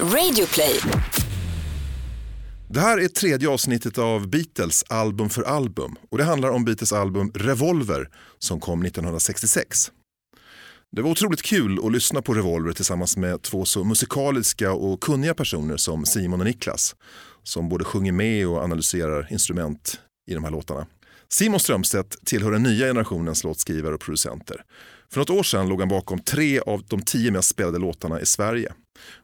Radioplay. Det här är tredje avsnittet av Beatles album för album och det handlar om Beatles album Revolver som kom 1966. Det var otroligt kul att lyssna på Revolver tillsammans med två så musikaliska och kunniga personer som Simon och Niklas som både sjunger med och analyserar instrument i de här låtarna. Simon Strömstedt tillhör den nya generationens låtskrivare och producenter. För något år sedan låg han bakom tre av de tio mest spelade låtarna i Sverige.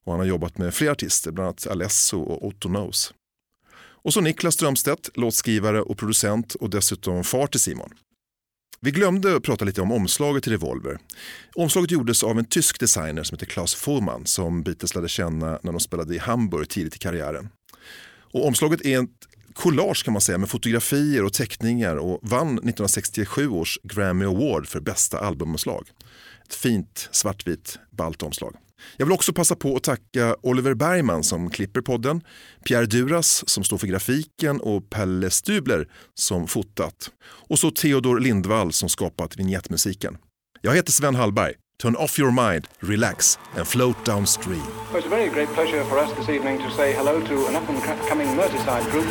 Och han har jobbat med flera artister, bland annat Alesso och Otto Knows. Och så Niklas Strömstedt, låtskrivare och producent och dessutom far till Simon. Vi glömde att prata lite om omslaget till Revolver. Omslaget gjordes av en tysk designer som heter Klaus Fuhrmann som Beatles lärde känna när de spelade i Hamburg tidigt i karriären. Och omslaget är ett collage kan man säga med fotografier och teckningar och vann 1967 års Grammy Award för bästa albumomslag. Ett fint svartvitt ballt omslag. Jag vill också passa på att tacka Oliver Bergman som klipper podden, Pierre Duras som står för grafiken och Pelle Stubler som fotat. Och så Theodor Lindvall som skapat vignettmusiken. Jag heter Sven Hallberg. Turn off your mind, relax and float downstream. Well, it's a very great pleasure for us this evening to say hello to an up-and-coming Merseyside group,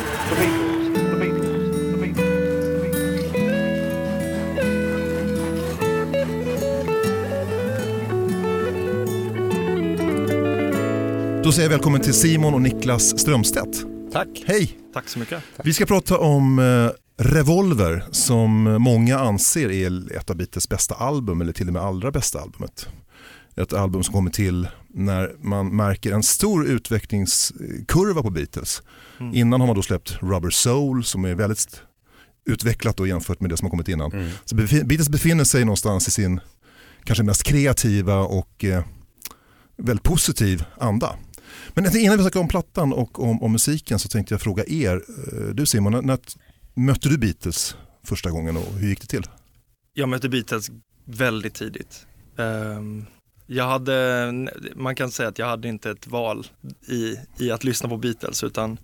Då säger jag välkommen till Simon och Niklas Strömstedt. Tack. Hej! Tack så mycket. Vi ska prata om eh, Revolver som många anser är ett av Beatles bästa album eller till och med allra bästa albumet. Ett album som kommer till när man märker en stor utvecklingskurva på Beatles. Mm. Innan har man då släppt Rubber Soul som är väldigt utvecklat då jämfört med det som har kommit innan. Mm. Så Beatles befinner sig någonstans i sin kanske mest kreativa och eh, väldigt positiv anda. Men innan vi snackar om plattan och om, om musiken så tänkte jag fråga er. Eh, du Simon, när, när mötte du Beatles första gången och hur gick det till? Jag mötte Beatles väldigt tidigt. Ehm, jag hade, man kan säga att jag hade inte ett val i, i att lyssna på Beatles utan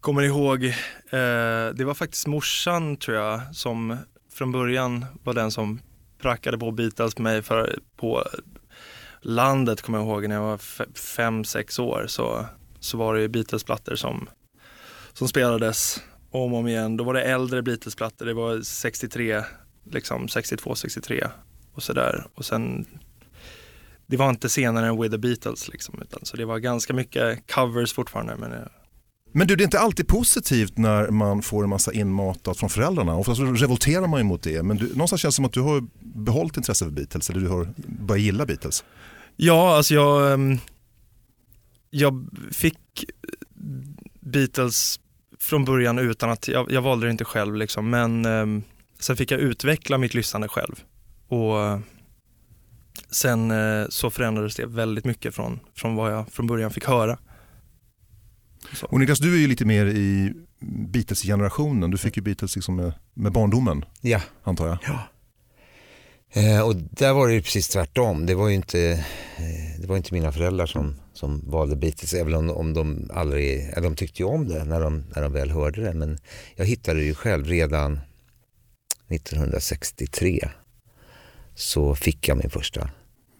kommer ihåg, eh, det var faktiskt morsan tror jag som från början var den som prackade på Beatles med mig för, på landet kommer jag ihåg när jag var fem, sex år så, så var det ju Beatles-plattor som, som spelades om och om igen. Då var det äldre Beatles-plattor, det var 63, liksom 62, 63 och sådär. Och sen, det var inte senare än With the Beatles liksom, utan så det var ganska mycket covers fortfarande. Men, eh. Men du, det är inte alltid positivt när man får en massa inmatat från föräldrarna. Oftast så revolterar man ju mot det. Men du, någonstans känns det som att du har behållit intresse för Beatles eller du har börjat gilla Beatles. Ja, alltså jag, ehm, jag fick Beatles från början utan att, jag, jag valde det inte själv liksom, men ehm, sen fick jag utveckla mitt lyssnande själv. Och eh, sen eh, så förändrades det väldigt mycket från, från vad jag från början fick höra. Så. Och Niklas, du är ju lite mer i Beatles-generationen. Du fick ju Beatles liksom med, med barndomen, Ja, antar jag. Eh, och där var det ju precis tvärtom. Det var ju inte, eh, det var inte mina föräldrar som, som valde Beatles, även om, om de aldrig, de tyckte ju om det när de, när de väl hörde det. Men jag hittade det ju själv redan 1963. Så fick jag min första.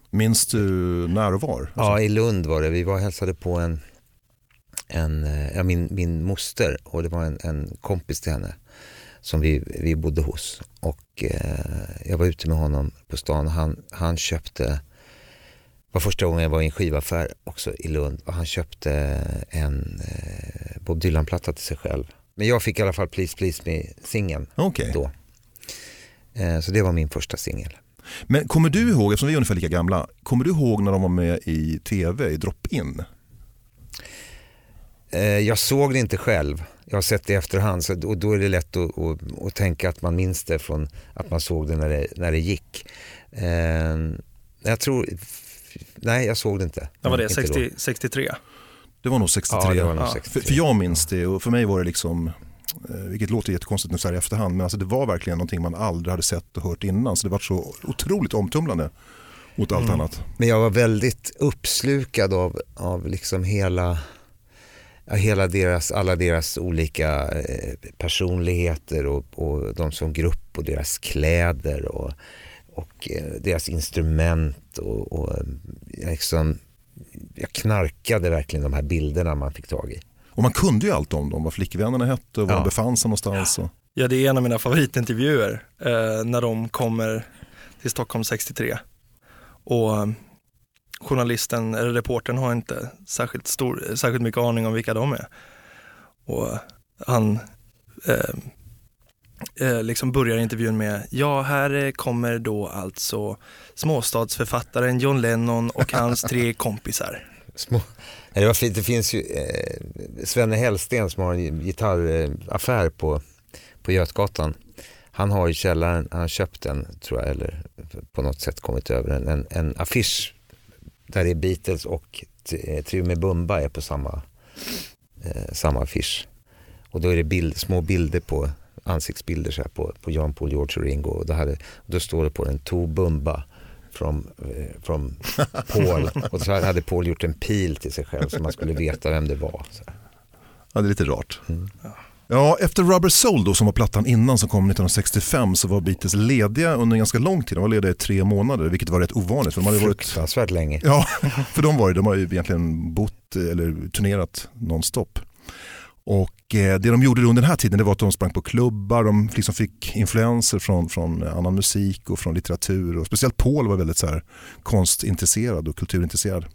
Minns du när och var? Ja, i Lund var det. Vi var och hälsade på en, en eh, ja, min, min moster och det var en, en kompis till henne som vi, vi bodde hos. Och eh, jag var ute med honom på stan och han, han köpte, var första gången jag var i en skivaffär också i Lund och han köpte en eh, Bob Dylan-platta till sig själv. Men jag fick i alla fall Please Please Me-singeln Okej. då. Eh, så det var min första singel. Men kommer du ihåg, eftersom vi är ungefär lika gamla, kommer du ihåg när de var med i tv, i Drop-In? Eh, jag såg det inte själv. Jag har sett det i efterhand så, och då är det lätt att, att, att tänka att man minns det från att man såg det när det, när det gick. Eh, jag tror, nej jag såg det inte. När var det? Inte då. 60, 63? Det var nog 63. Ja, det var nog Ja. 63. För, för jag minns det och för mig var det liksom, eh, vilket låter jättekonstigt nu så här i efterhand, men alltså det var verkligen någonting man aldrig hade sett och hört innan. Så det var så otroligt omtumlande mot allt Mm. annat. Men jag var väldigt uppslukad av, av liksom hela, hela deras, alla deras olika eh, personligheter och, och de som grupp och deras kläder och, och eh, deras instrument och, och eh, liksom jag knarkade verkligen de här bilderna man fick tag i. Och man kunde ju allt om dem, vad flickvännerna hette och var Ja. de befann sig någonstans. Och... Ja, det är en av mina favoritintervjuer eh, när de kommer till Stockholm 63. Och journalisten, eller reportern har inte särskilt, stor, särskilt mycket aning om vilka de är. Och han eh, eh, liksom börjar intervjun med, ja här kommer då alltså småstadsförfattaren John Lennon och hans tre kompisar. Små. Det, var det finns ju eh, Svenne Hellsten som har en gitarraffär på, på Götgatan. Han har i källaren, han har köpt en tror jag, eller på något sätt kommit över en, en, en affisch där det är Beatles och eh, Trio med Bumba är på samma, eh, samma affisch. Och då är det bild, små bilder på ansiktsbilder så här på, på Jan Paul, George och Ringo. Och då, hade, då står det på den To Bumba from, eh, from Paul. Och så hade Paul gjort en pil till sig själv så man skulle veta vem det var. Så här. Ja, det är lite rart. Mm. Ja, efter Rubber Soul då, som var plattan innan som kom 1965 så var Beatles lediga under ganska lång tid. De var lediga i tre månader vilket var rätt ovanligt. För de hade varit, Fruktansvärt länge. ja, för de var ju, de har ju egentligen bott eller turnerat nonstop. Och eh, det de gjorde under den här tiden det var att de sprang på klubbar, de liksom fick influenser från, från annan musik och från litteratur. Och speciellt Paul var väldigt så här, konstintresserad och kulturintresserad.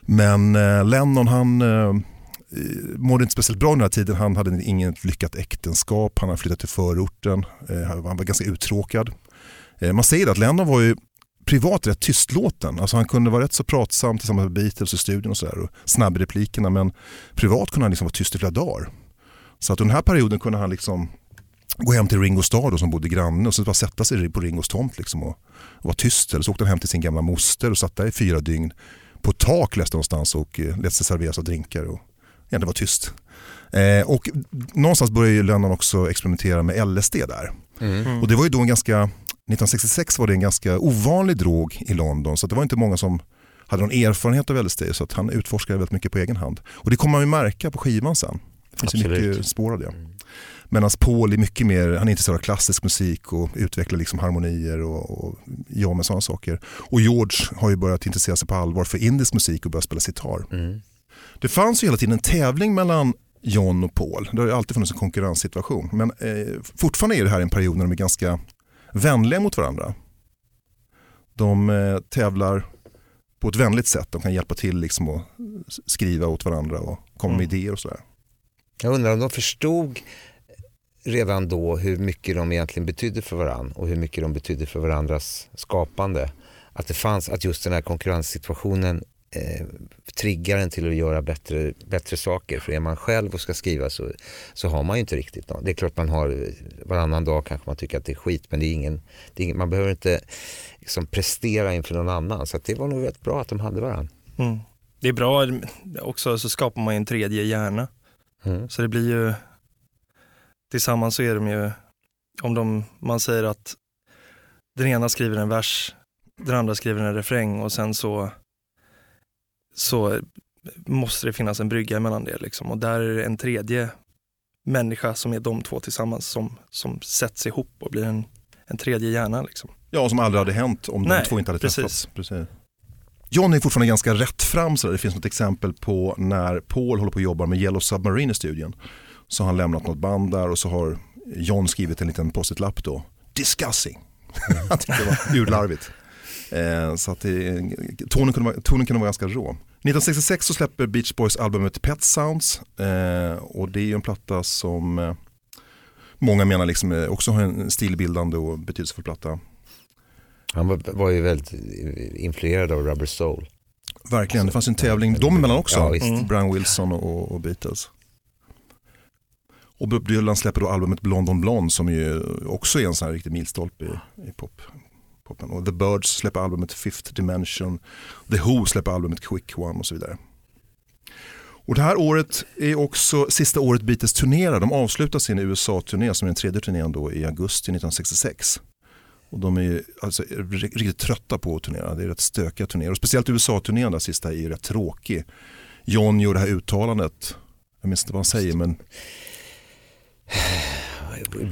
Men eh, Lennon han eh, Eh, mådde inte speciellt bra den här tiden. Han hade inget lyckat äktenskap, han hade flyttat till förorten, eh, han var ganska uttråkad. Eh, man säger att Lennon var ju privat rätt tystlåten. Alltså han kunde vara rätt så pratsam tillsammans med Beatles i studion och sådär och snabb i replikerna men privat kunde han liksom vara tyst i flera dagar. Så att under den här perioden kunde han liksom gå hem till Ringo Starr då, som bodde granne och så bara sätta sig på Ringos tomt liksom och, och vara tyst. Eller så åkte han hem till sin gamla moster och satt där i fyra dygn på ett tak läste någonstans och lät sig serveras av drinkar och egentligen var tyst. Eh, och någonstans började ju Lennon också experimentera med LSD där. Mm. Och det var ju då en ganska, 1966 var det en ganska ovanlig drog i London så det var inte många som hade någon erfarenhet av LSD så att han utforskade väldigt mycket på egen hand. Och det kommer man ju märka på skivan sen. Det finns Absolut. mycket spår av det. Medan Paul är mycket mer, han är intresserad av klassisk musik och utvecklar liksom harmonier och, och ja med sådana saker. Och George har ju börjat intressera sig på allvar för indisk musik och börjat spela sitar. Mm. Det fanns ju hela tiden en tävling mellan John och Paul. Det har alltid funnits en konkurrenssituation. Men eh, fortfarande är det här en period när de är ganska vänliga mot varandra. De eh, tävlar på ett vänligt sätt. De kan hjälpa till liksom att skriva åt varandra och komma med Mm. idéer och sådär. Jag undrar om de förstod redan då hur mycket de egentligen betydde för varandra och hur mycket de betydde för varandras skapande. Att det fanns, att just den här konkurrenssituationen eh, triggar en till att göra bättre, bättre saker. För är man själv och ska skriva så, så har man ju inte riktigt något. Det är klart man har varannan dag kanske man tycker att det är skit men det är ingen, det är ingen man behöver inte liksom prestera inför någon annan. Så det var nog rätt bra att de hade varandra. Mm. Det är bra, också så skapar man ju en tredje hjärna. Mm. Så det blir ju, tillsammans så är de ju, om de, man säger att den ena skriver en vers, den andra skriver en refräng och sen så, så måste det finnas en brygga mellan det. Liksom. Och där är det en tredje människa som är de två tillsammans som, som sätts ihop och blir en, en tredje hjärna. Liksom. Ja, som aldrig hade hänt om Nej, de två inte hade precis. träffats. Precis. John är fortfarande ganska rätt fram. Så det finns något exempel på när Paul håller på att jobba med Yellow Submarine i studion. Så har han lämnat något band där och så har John skrivit en liten post-it-lapp då. Discussing. han tyckte det var urlarvigt. Eh, så att det, tonen, kunde vara, tonen kunde vara ganska rå. 1966 så släpper Beach Boys albumet Pet Sounds. Eh, och det är ju en platta som eh, många menar liksom, eh, också har en stilbildande och betydelsefull platta. Han var, var ju väldigt influerad av Rubber Soul. Verkligen, det fanns en tävling dem emellan också. Ja. Mm. Brian Wilson och, och Beatles. Och Bob Dylan släpper då albumet Blond on Blonde som ju också är en sån här riktig milstolpe i, i pop, poppen. Och The Birds släpper albumet Fifth Dimension. The Who släpper albumet Quick One och så vidare. Och det här året är också sista året Beatles turnerar. De avslutar sin USA-turné som är den tredje turnén då i augusti 1966. Och de är ju alltså riktigt trötta på att turnera. Det är rätt stökiga turnéer. Och speciellt USA-turnén där sista är ju rätt tråkig. John gör det här uttalandet. Jag minns inte vad han säger men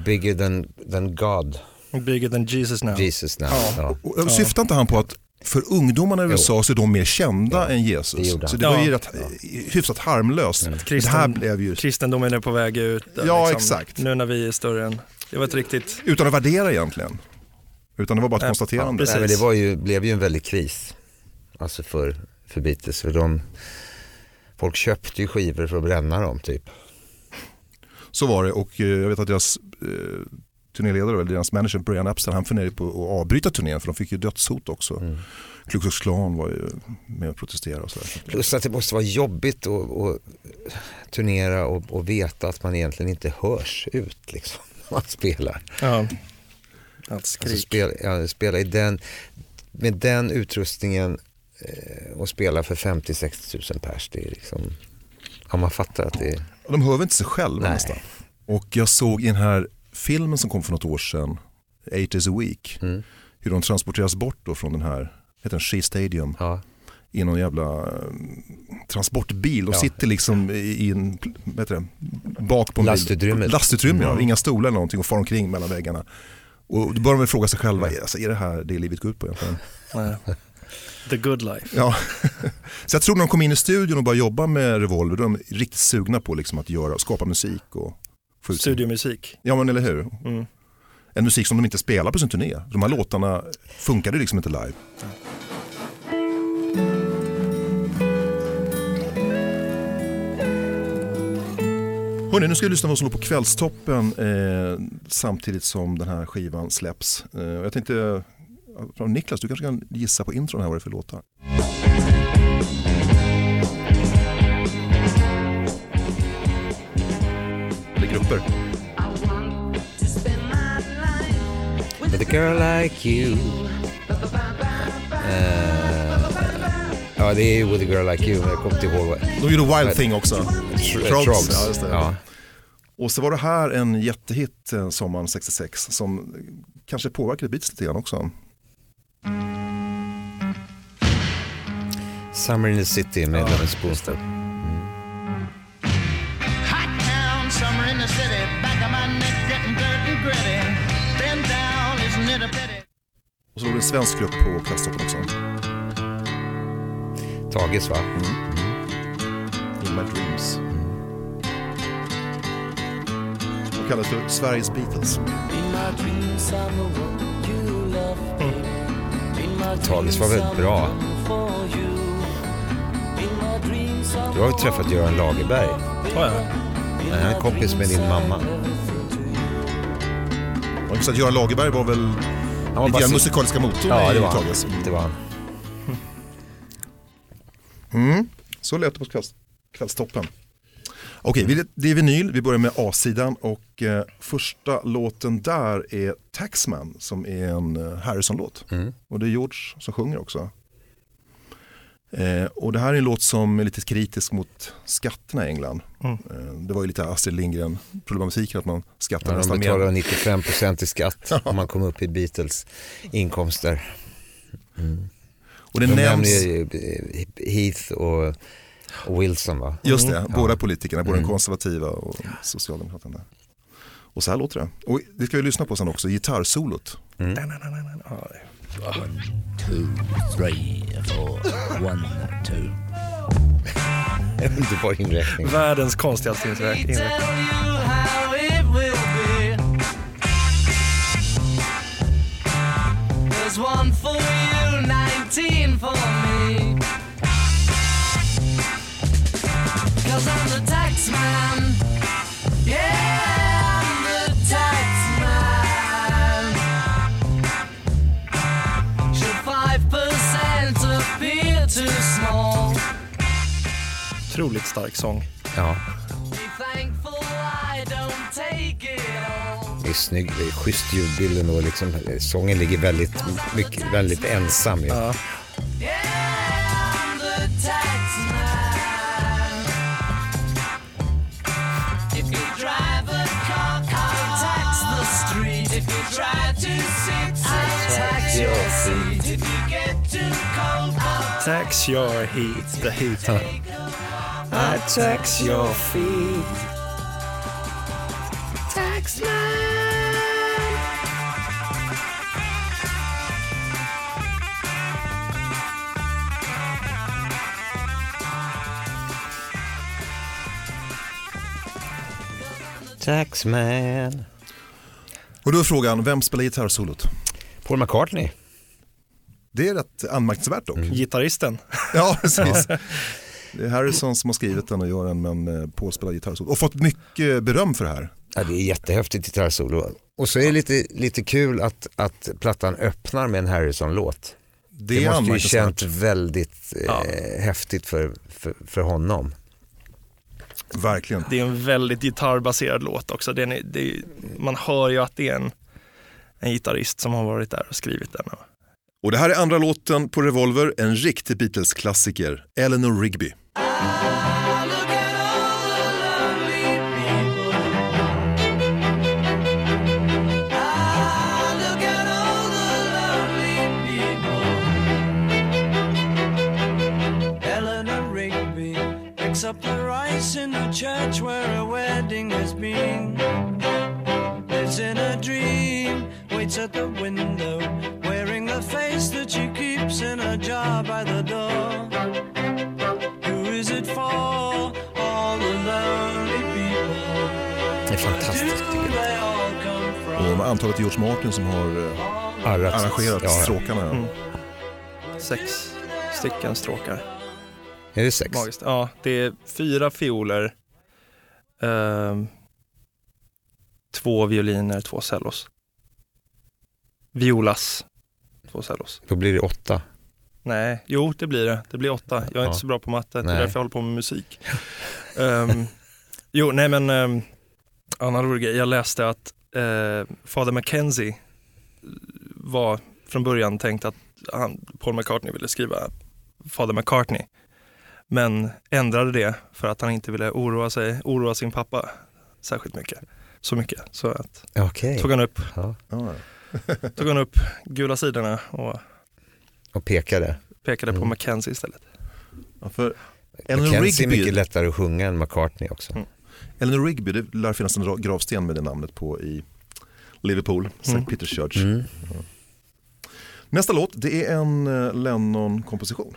Bigger than, than God, Bigger than Jesus now. Jesus now. Ja. Ja. och, och syftar inte han på att För ungdomarna i. USA så är de mer kända Ja, än det Jesus. han. så det var ju Ja. rätt, hyfsat harmlöst. Men det här Kristen, blev ju, kristendomen är på väg ut. där, Ja, exakt. Nu när vi är större än... Det var ett riktigt... utan att värdera egentligen. Utan det var bara ett Ja, konstaterande. precis. Nej, men det var ju, blev ju en väldig kris. Alltså för, för Beatles. För de, folk köpte ju skivor för att bränna dem typ. Så var det och eh, jag vet att deras eh, turnéledare, eller deras manager Brian Epstein, han funderade på att avbryta turnén för de fick ju dödshot också. Mm. Klux Klux Klan var ju med och protesterade och sådär. Plus att det måste vara jobbigt att, att turnera och, och veta att man egentligen inte hörs ut liksom. när Man spelar. Ja. Att Alltså skrik. spela, ja, spela i den, med den utrustningen eh, och spela för 50-60 000 pers. Det är liksom, ja man fattar att det är, De hör väl inte sig själva Nej. nästan. Och jag såg i den här filmen som kom för något år sedan, Eight Days a Week, mm, hur de transporteras bort då från den här, heter den Shea Stadium, ja. i någon jävla eh, transportbil. De Ja. sitter liksom i, i en, vad heter det, bak på en Lastutrymme. bil. Lastutrymme. ja. Mm. Inga stolar eller någonting och far omkring mellan väggarna. Och då börjar väl fråga sig själva, alltså, är det här det livet går ut på egentligen? The good life. Ja. Så jag tror när de kom in i studion och började jobba med Revolver, då är de riktigt sugna på liksom att göra, skapa musik och ut Studiomusik. Ja men eller hur. Mm. En musik som de inte spelar på sin turné. De här låtarna funkade liksom inte live. Hörrni, nu ska vi lyssna på vad som låg på Kvällstoppen eh, samtidigt som den här skivan släpps. Eh, jag tänkte, Niklas du kanske kan gissa på intron här vad det är för låtar. Grupper. With a girl like you. Eh, ja det är ju With a girl like you jag kommer inte ihåg vad. De gjorde Wild Thing också. Frogs. Frogs, ja, just det. Ja. Och så var det här en jättehit eh, sommaren 66 som kanske påverkade Beatles lite grann också. Summer in the City med Lemon Spoonful. Hot Och så låg det en svensk grupp på Kvällstoppen också. Tages va? In My Dreams. De kallas för Sveriges Beatles. Tages var väldigt bra. Du har ju träffat Göran Lagerberg. Oh, ja. Han är kompis med din mamma. Och just att Göran Lagerberg var väl Han var lite grann musikaliska motorn Ja, det var han. Tages. Det var han. Mm. Så lät det på kvälls, Kvällstoppen. Okej, vi- det är vinyl. Vi börjar med A-sidan och eh, första låten där är Taxman som är en eh, Harrison-låt. Mm. Och det är George som sjunger också. Eh, och det här är en låt som är lite kritisk mot skatterna i England. Mm. Eh, det var ju lite Astrid Lindgren problematiken att man skattar Ja, de nästan mer. 95% i skatt om man kommer upp i Beatles inkomster. Och det De nämns, nämner ju eh, Heath och Wilson va? just det, Mm. båda politikerna, både den Mm. konservativa och socialdemokraterna. Och så här låter det. Och det ska vi lyssna på sen också, gitarrsolot. Ja, det- three, four, one, two. Underbar inräkning. Världens konstigaste inräkning. There's one for you, 19 for me. Otroligt stark sång. Ja, det är snygg, det är schysst ljudbilden och liksom, sången ligger väldigt, mycket, väldigt ensam. ju. Ja. Tax your heat, the heat. I tax your feet. Taxman! Taxman. Och då är frågan, vem spelar gitarrsolot? Paul McCartney. Det är rätt anmärkningsvärt dock. Mm. Gitarristen. Ja, precis. Det är Harrison som har skrivit den och gör den, men eh, Paul spelar gitarrsolo. Och fått mycket beröm för det här. Ja, det är jättehäftigt gitarrsolo. Och så är det lite, lite kul att, att plattan öppnar med en Harrison-låt. Det, Det, är måste ju känt väldigt eh, Ja. häftigt för, för, för honom. Verkligen. Det är en väldigt gitarrbaserad låt också. Den är, det är, man hör ju att det är en, en gitarrist som har varit där och skrivit den. Och och det här är andra låten på Revolver, en riktig Beatles-klassiker, Eleanor Rigby. Eleanor Rigby up the rice in the church where a wedding has been. Lives in a dream, waits at the window, the face that she keeps in a jar by the door. Who is it for? All the lonely people. Det är fantastiskt tycker jag. Och med antalet George Martin som har eh, Arrat. arrangerat ja, ja. stråkarna. Mm. Sex stycken stråkar. Är det sex? Magiskt. Ja, det är fyra fioler, ehm, två violiner, två cellos. Violas, två cellos. Då blir det åtta. Nej, jo det blir det. Det blir åtta. Jag är Ja. inte så bra på matte, det är därför jag håller på med musik. Ehm, jo, nej men, um, annan rolig grej. Jag läste att uh, Father Mackenzie var från början tänkt att han, Paul McCartney ville skriva Father McCartney. Men ändrade det för att han inte ville oroa, sig, oroa sin pappa särskilt mycket. Så mycket. Så att, Okej. tog, han upp, Ja. Ja. tog han upp gula sidorna och Och pekade. pekade på Mm. Mackenzie istället. Ja, för Eleanor Mackenzie är Rigby, mycket lättare att sjunga än McCartney också. Mm. Eleanor Rigby, det lär finnas en gravsten med det namnet på i Liverpool, St. Mm. Peter's Church. Mm. Nästa låt, det är en eh, Lennon-komposition.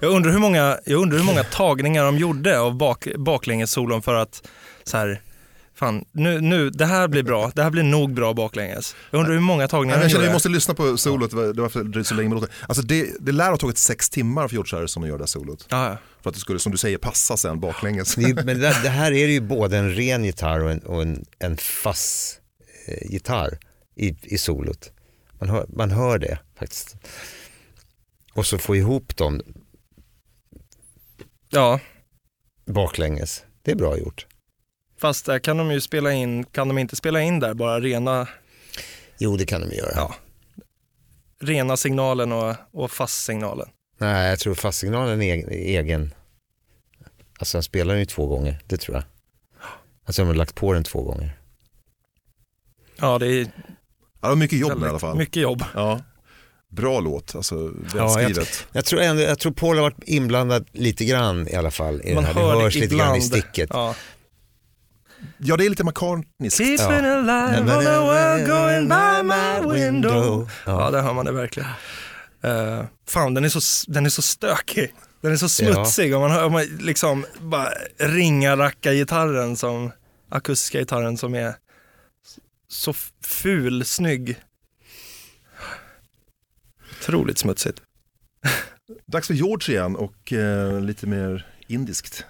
Jag undrar hur många, jag undrar hur många tagningar de gjorde av bak, baklängessolon för att så här, fan, nu, nu, det här blir bra, det här blir nog bra baklänges. Jag undrar hur många tagningar Jag de känner gjorde. vi måste lyssna på solot, det var det dröjde så länge med låten. Alltså det, det lär ha tagit sex timmar för George Harrison att göra det här solot. Ja. För att det skulle, som du säger, passa sen baklänges. Det men det, det här är ju både en ren gitarr och en, och en, en fass eh, gitarr i, i solot. Man hör, man hör det faktiskt. Och så få ihop dem ja, baklänges. Det är bra gjort. fast där kan de ju spela in, kan de inte spela in där bara rena, Jo, det kan de göra. Ja. rena signalen och, och fast-signalen? Nej, jag tror fastsignalen är egen. egen. Alltså han spelar den ju två gånger, det tror jag. Alltså de har lagt på den två gånger. Ja, det är Ja, det var mycket jobb i alla fall. mycket jobb. Ja. Bra låt, alltså Ja, välskrivet. Jag tror, ändå, jag tror Paul har varit inblandad lite grann i alla fall. I Man det här. hör det hörs det lite grann i ibland. sticket. Ja. Ja, det är lite McCartneyskt. Keeping alive on the world going by my window. Ja, Ja. där hör man det verkligen. Uh, fan, den är, så, den är så stökig. Den är så smutsig och man hör man liksom bara ringa racka gitarren som akustiska gitarren som är så ful, snygg. Otroligt smutsigt. Dags för George igen och eh, lite mer indiskt.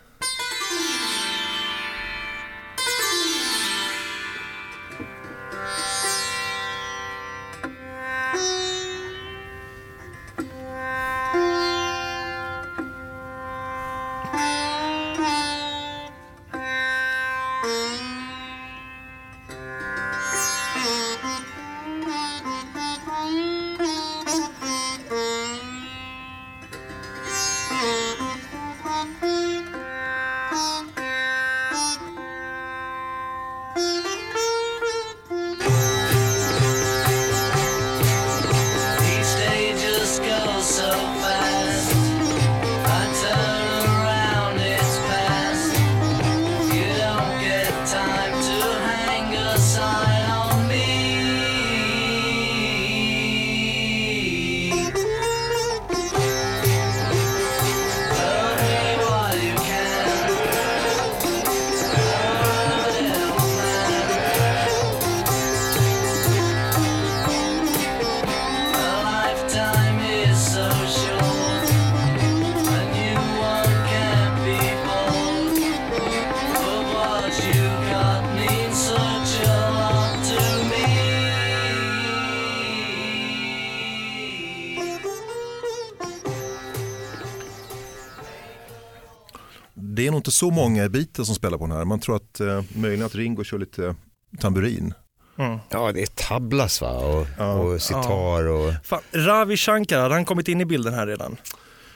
Det är nog inte så många i Beatles som spelar på den här. Man tror att eh, möjligen att Ringo kör lite tamburin. Mm. Ja, det är tablas va? Och, Ja. och sitar och... Fan, Ravi Shankar, hade han kommit in i bilden här redan?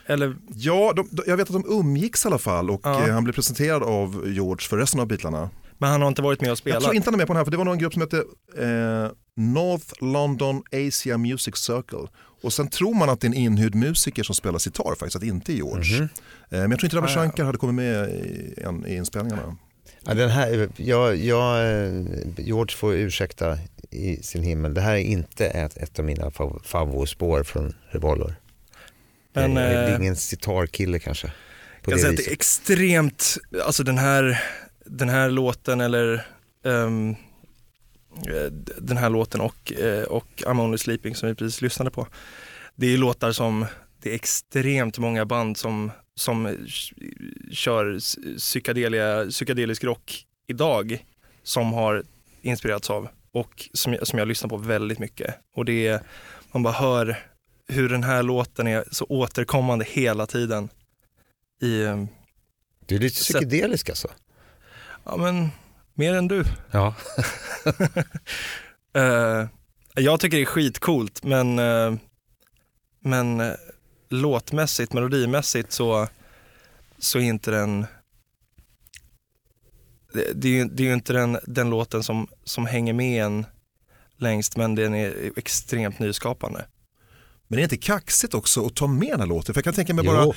Eller, Ja, de, de, jag vet att de umgicks i alla fall och Ja. eh, han blev presenterad av George för resten av Beatlarna. men han har inte varit med och Jag spelat? tror inte han är med på den här för det var någon grupp som hette eh, North London Asia Music Circle. Och sen tror man att det är en inhyrd musiker som spelar sitar faktiskt, att det inte är George. Mhm. Eh, men jag tror inte Ravi Ah, ja. Shankar hade kommit med i, en- i inspelningarna. Ja, den här, jag, jag, eh, George får ursäkta i sin himmel. Det här är inte ett, ett av mina fav- favoritspår från Revolver. Men, jag är eh, ingen sitarkille kanske. På Jag det säga att det är extremt, alltså den här, den här låten eller eh, den här låten och, eh, och I'm only sleeping som vi precis lyssnade på. Det är låtar som, det är extremt många band som, som eh, kör psykedelisk rock idag som har inspirerats av och som, som jag lyssnar på väldigt mycket. Och det är, man bara hör hur den här låten är så återkommande hela tiden i, eh, Du är lite psykedelisk alltså. ja men, mer än du. Ja. Eh, jag tycker det är skitcoolt men, eh, men eh, låtmässigt, melodimässigt så, så är inte den det, det, är, ju- det är ju inte den, den låten som, som hänger med en längst men den är extremt nyskapande. Men det är inte kaxigt också att ta med den här låten? För jag kan tänka mig bara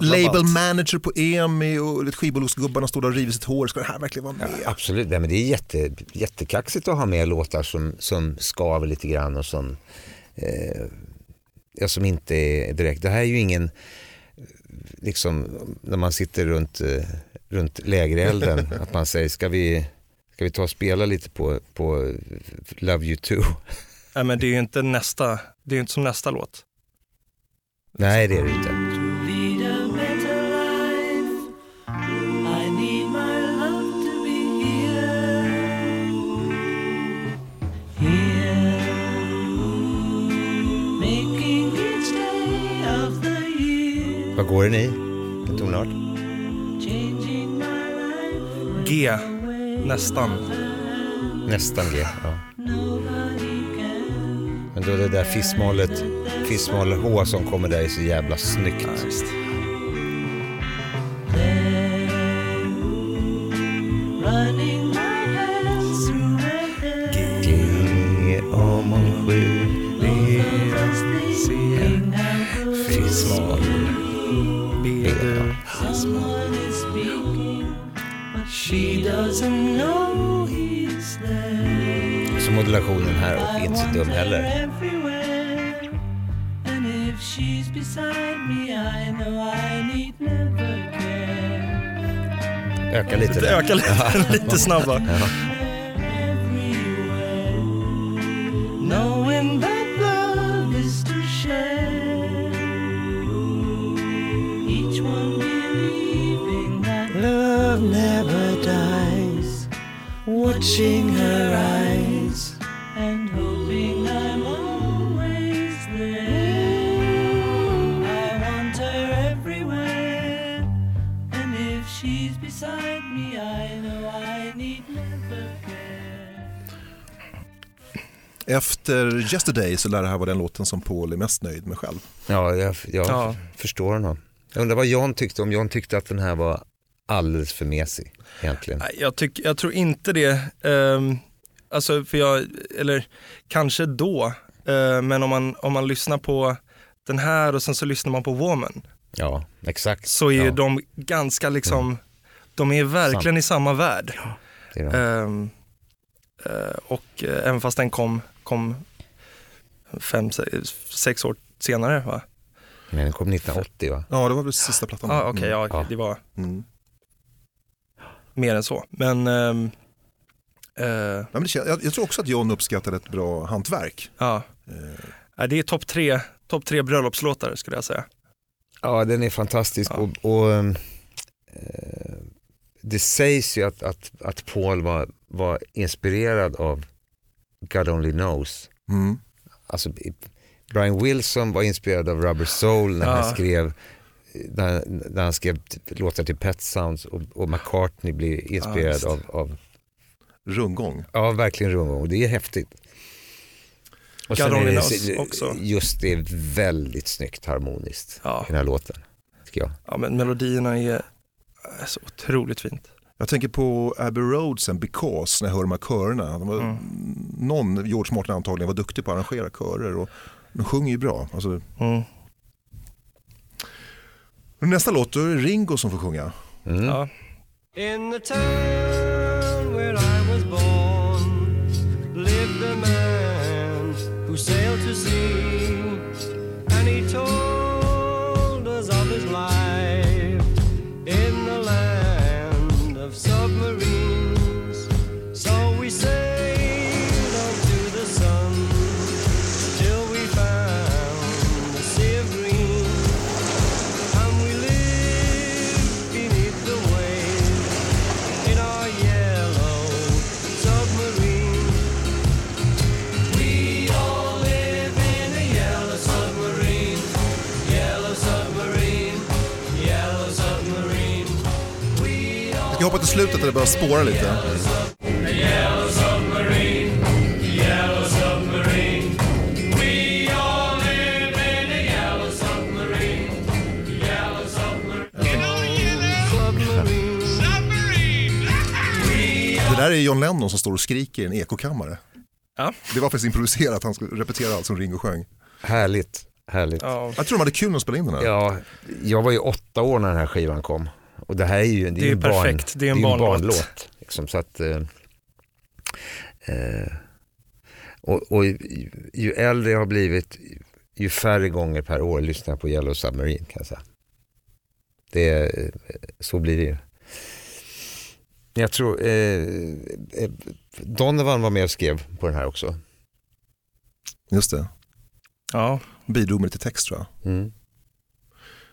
label manager på EMI och skivbolagsgubbarna står där och river sitt hår. Ska det här verkligen vara Ja, med? absolut, Nej, men det är jätte, jättekaxigt att ha med låtar som, som skaver lite grann och som, eh, ja, som inte är direkt. Det här är ju ingen, liksom när man sitter runt, eh, runt lägerelden, att man säger ska vi, ska vi ta och spela lite på, på Love You Too? Nej, men det är ju inte nästa, det är ju inte som nästa låt. Nej det är det inte. Vad går den i? En tonart? G, nästan. Nästan G. Ja. Men då det där fissmålet, fissmål H som kommer där är så jävla snyggt. Ja, visst. Om hon skjuter B. She doesn't know he's there. Så modulationen här och inte så dum heller. Öka lite ökar lite, lite snabbare. Efter Yesterday så lär det här vara den låten som Paul är mest nöjd med själv. Ja, jag, jag Ja. förstår honom. Jag undrar vad John tyckte, om John tyckte att den här var alldeles för mesig egentligen. Nej, jag, tyck, jag tror inte det. Ehm, alltså, för jag, eller kanske då, eh, men om man, om man lyssnar på den här och sen så lyssnar man på Woman, Ja, exakt. så är ja, Mm. de ganska liksom, de är verkligen i samma värld. det är de. Eh, och eh, även fast den kom, kom fem, se- sex år senare va? Men den kom 1980 va? Ja, det var väl sista plattan. Ja, okej, ja, Ja. det var Mm. mer än så. Men eh, Ja, men det, kän- jag, jag tror också att John uppskattade ett bra hantverk. ja, Eh, Nej, det är topp tre, top tre bröllopslåtar skulle jag säga. Ja, den är fantastisk Ja. och, och eh, det sägs ju att, att, att Paul var, var inspirerad av God Only Knows. mm. Alltså, Brian Wilson var inspirerad av Rubber Soul när han skrev när, när han skrev låtar till Pet Sounds och, och McCartney blir inspirerad visst. av, av Rundgång. Ja, verkligen rundgång det är häftigt. Och God sen är Only det Knows så- också. just det är väldigt snyggt harmoniskt Ja. i den här låten. Tycker jag. Ja, men melodierna är, är så otroligt fint. Jag tänker på Abbey Road sen, Because, när jag hör de här körerna. De var, Mm. Någon, George Martin antagligen, var duktig på att arrangera körer och de sjunger ju bra. Alltså, Mm. nästa låt, då är det Ringo som får sjunga. Mm. Ja. Till slutet där det börjar spåra lite. Det där är John Lennon som står och skriker i en ekokammare. Ja. Det var faktiskt improviserat, han skulle repetera allt som Ringo sjöng. Härligt, härligt. Ja. Jag tror de hade kul när de spelade in den här. Ja, jag var ju åtta år när den här skivan kom. Och det här är ju, det är Det ju är en barn, perfekt. Det är en ju barnlåt. barnlåt. Liksom, så att, eh, eh, och, och ju, ju äldre jag har blivit, ju färre gånger per år lyssnar jag på Yellow Submarine kan jag säga. Det, är- så blir det ju. Jag tror, eh, eh, Donovan var med och skrev på den här också. Just det, ja. bidrog med lite text tror jag. Mm.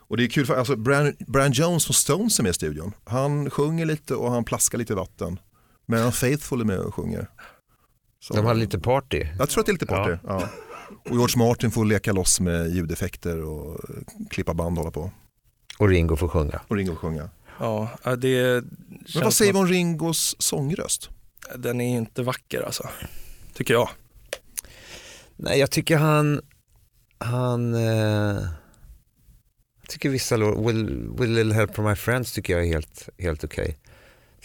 Och det är kul för alltså Brian, Brian Jones från Stones är med i studion. Han sjunger lite och han plaskar lite i vatten. Men Faithful är med och sjunger. Så- De hade lite party. Jag tror att det är lite party. Ja. Och George Martin får leka loss med ljudeffekter och klippa band och hålla på. Och Ringo får sjunga. Och Ringo sjunga. Ja, ja, det Men vad säger vi om Ringos sångröst? den är inte vacker alltså. Tycker jag. Nej, jag tycker han, han, eh, tycker vissa låtar, Will, Will Little Help From My Friends tycker jag är helt, helt okej.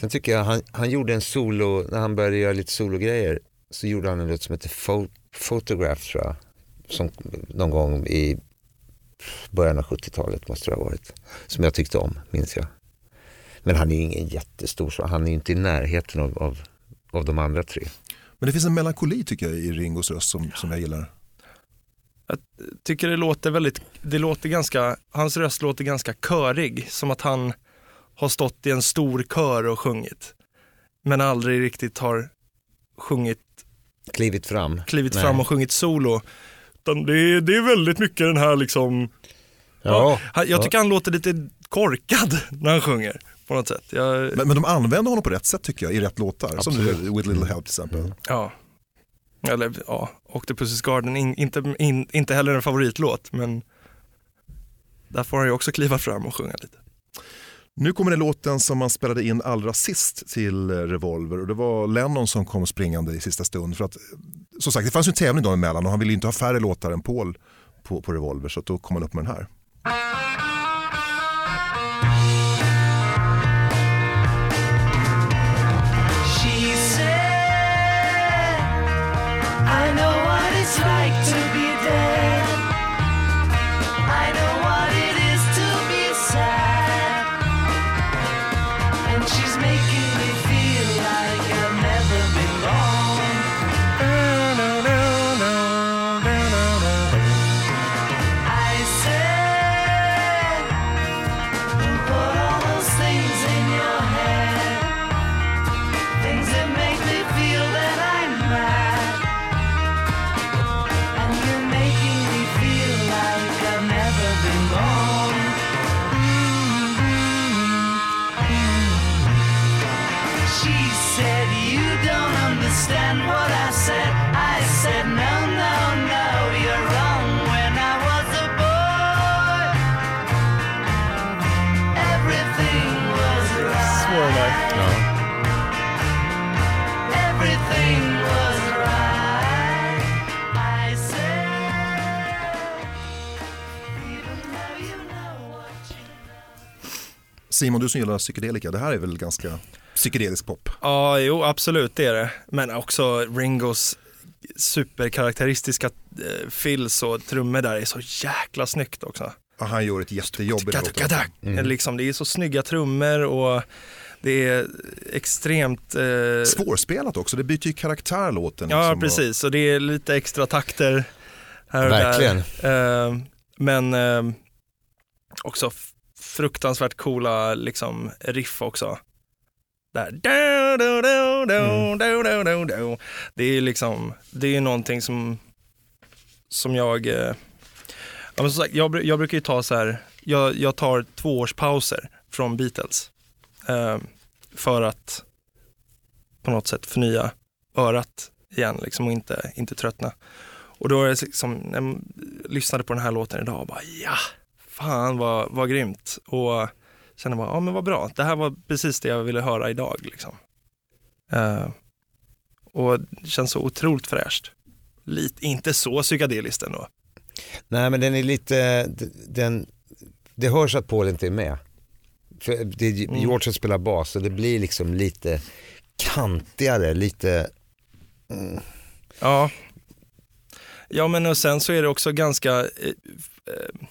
Sen tycker jag han, han gjorde en solo, när han började göra lite sologrejer, så gjorde han en låt som heter Fo Photograph tror jag, som någon gång i början av 70-talet måste det ha varit, som jag tyckte om, minns jag. Men han är ingen jättestor, så han är inte i närheten av, av, av de andra tre. Men det finns en melankoli tycker jag i Ringos röst som, som jag gillar tycker det låter väldigt, det låter ganska, hans röst låter ganska körig, som att han har stått i en stor kör och sjungit. Men aldrig riktigt har sjungit, Klivit fram. klivit Nej. fram och sjungit solo. Utan det, är, det är väldigt mycket den här liksom, Ja, han- jag tycker han låter lite korkad när han sjunger på något sätt. Jag, Men, men de använder honom på rätt sätt tycker jag i rätt låtar. Som nu, With Little Help till exempel. ja. Eller ja, Octopus's Garden, in, inte, in, inte heller en favoritlåt, men där får han ju också kliva fram och sjunga lite. Nu kommer det låten som man spelade in allra sist till Revolver och det var Lennon som kom springande i sista stund. För att, som sagt, det fanns ju en tävling då emellan och han ville ju inte ha färre låtar än Paul på, på Revolver så att då kom han upp med den här. Simon, du som gillar psykedelika, det här är väl ganska psykedelisk pop? Ja, jo absolut det är det. Men också Ringos superkaraktäristiska eh, fills och trummor där är så jäkla snyggt också. Ja, han gör ett jättejobb i. Gadak, gadak. Liksom, det är så snygga trummor och det är extremt... Eh, Svårspelat också, det byter ju karaktär låten. ja, liksom, och- precis. Och det är lite extra takter här och Verkligen. där. Eh, men eh, också fruktansvärt coola liksom, riff också. Där. Du. Det är liksom, det är någonting som, som jag, eh, ja, men som sagt, jag, jag brukar ju ta så här, jag, jag tar tvåårspauser från Beatles eh, för att på något sätt förnya örat igen liksom, och inte, inte tröttna. Och då är det liksom, jag lyssnade på den här låten idag och bara ja, fan vad, vad grymt. Och kände bara, ja men vad bra, det här var precis det jag ville höra idag. Liksom. Eh, och det känns så otroligt fräscht. Lite, inte så psykedeliskt ändå. Nej men den är lite, den, det hörs att Paul inte är med. För det är George som spelar bas och det blir liksom lite kantigare, lite, Ja. Ja men och sen så är det också ganska, eh, eh,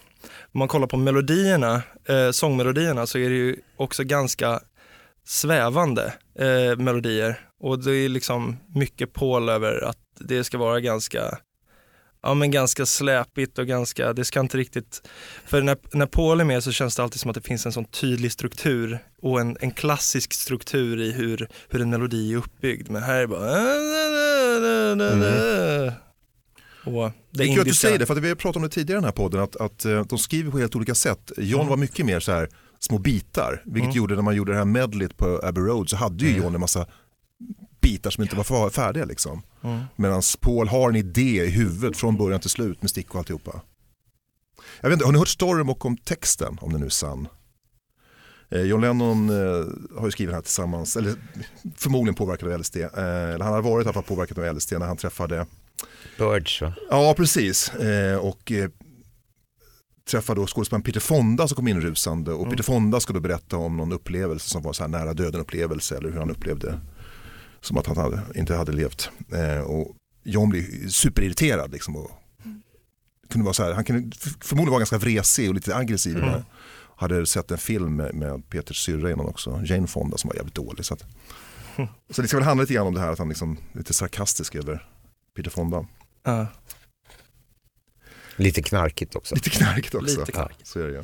om man kollar på melodierna, eh, sångmelodierna så är det ju också ganska svävande eh, melodier. Och det är liksom mycket Paul över att det ska vara ganska, ja men ganska släpigt och ganska, det ska inte riktigt, för när, när Paul är med så känns det alltid som att det finns en sån tydlig struktur och en, en klassisk struktur i hur, hur en melodi är uppbyggd. Men här är det bara mm och det är kul att du säger det, för att vi har pratat om det tidigare i den här podden, att, att eh, de skriver på helt olika sätt. John var mycket mer så här små bitar, vilket gjorde när man gjorde det här medlet på Abbey Road så hade ju John en massa bitar som inte var färdiga liksom. Mm. Medan Paul har en idé i huvudet från början till slut med stick och alltihopa. Jag vet inte, har ni hört storyn bakom texten, om den nu är sann? Eh, John Lennon eh, har ju skrivit den här tillsammans, eller förmodligen påverkad av LSD. Eh, eller han har varit i alla fall påverkad av LSD när han träffade Birds va? Ja, precis. Eh, och eh, träffade då skådespelaren Peter Fonda som kom in rusande och Peter Fonda ska då berätta om någon upplevelse som var så här nära döden upplevelse eller hur han upplevde som att han hade, inte hade levt. Eh, och John blir superirriterad liksom och kunde vara så här, han kunde förmodligen vara ganska vresig och lite aggressiv. Mm. hade sett en film med, med Peters syrra innan också, Jane Fonda som var jävligt dålig. Så, att, så det ska väl handla lite grann om det här att han liksom lite sarkastisk över Peter Fonda. Ja. Lite knarkigt också. Lite knarkigt också. Lite knarkigt. Så är det ju.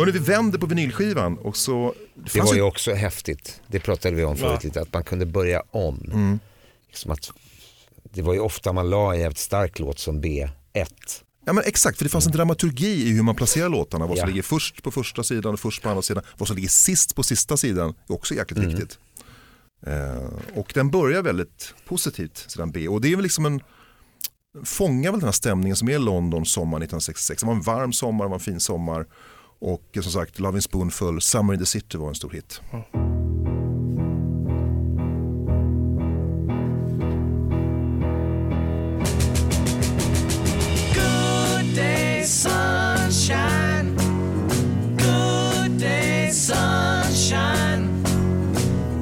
Hörrni, vi vänder på vinylskivan och så... Det fanns var ju- också häftigt, det pratade vi om förut lite, att man kunde börja om. Liksom att, det var ju ofta man la en jävligt stark låt som B1. Ja men exakt, för det fanns en dramaturgi i hur man placerar låtarna. Vad som Ja. ligger först på första sidan och först på andra sidan. Vad som ligger sist på sista sidan är också jäkligt viktigt. Eh, och den börjar väldigt positivt, sidan B. Och det är väl liksom en, fångar väl den här stämningen som är London sommar 1966. Det var en varm sommar, det var en fin sommar. Och som sagt, Loving Spoonful, Summer in the City var en stor hit. Good day, sunshine. Good day, sunshine.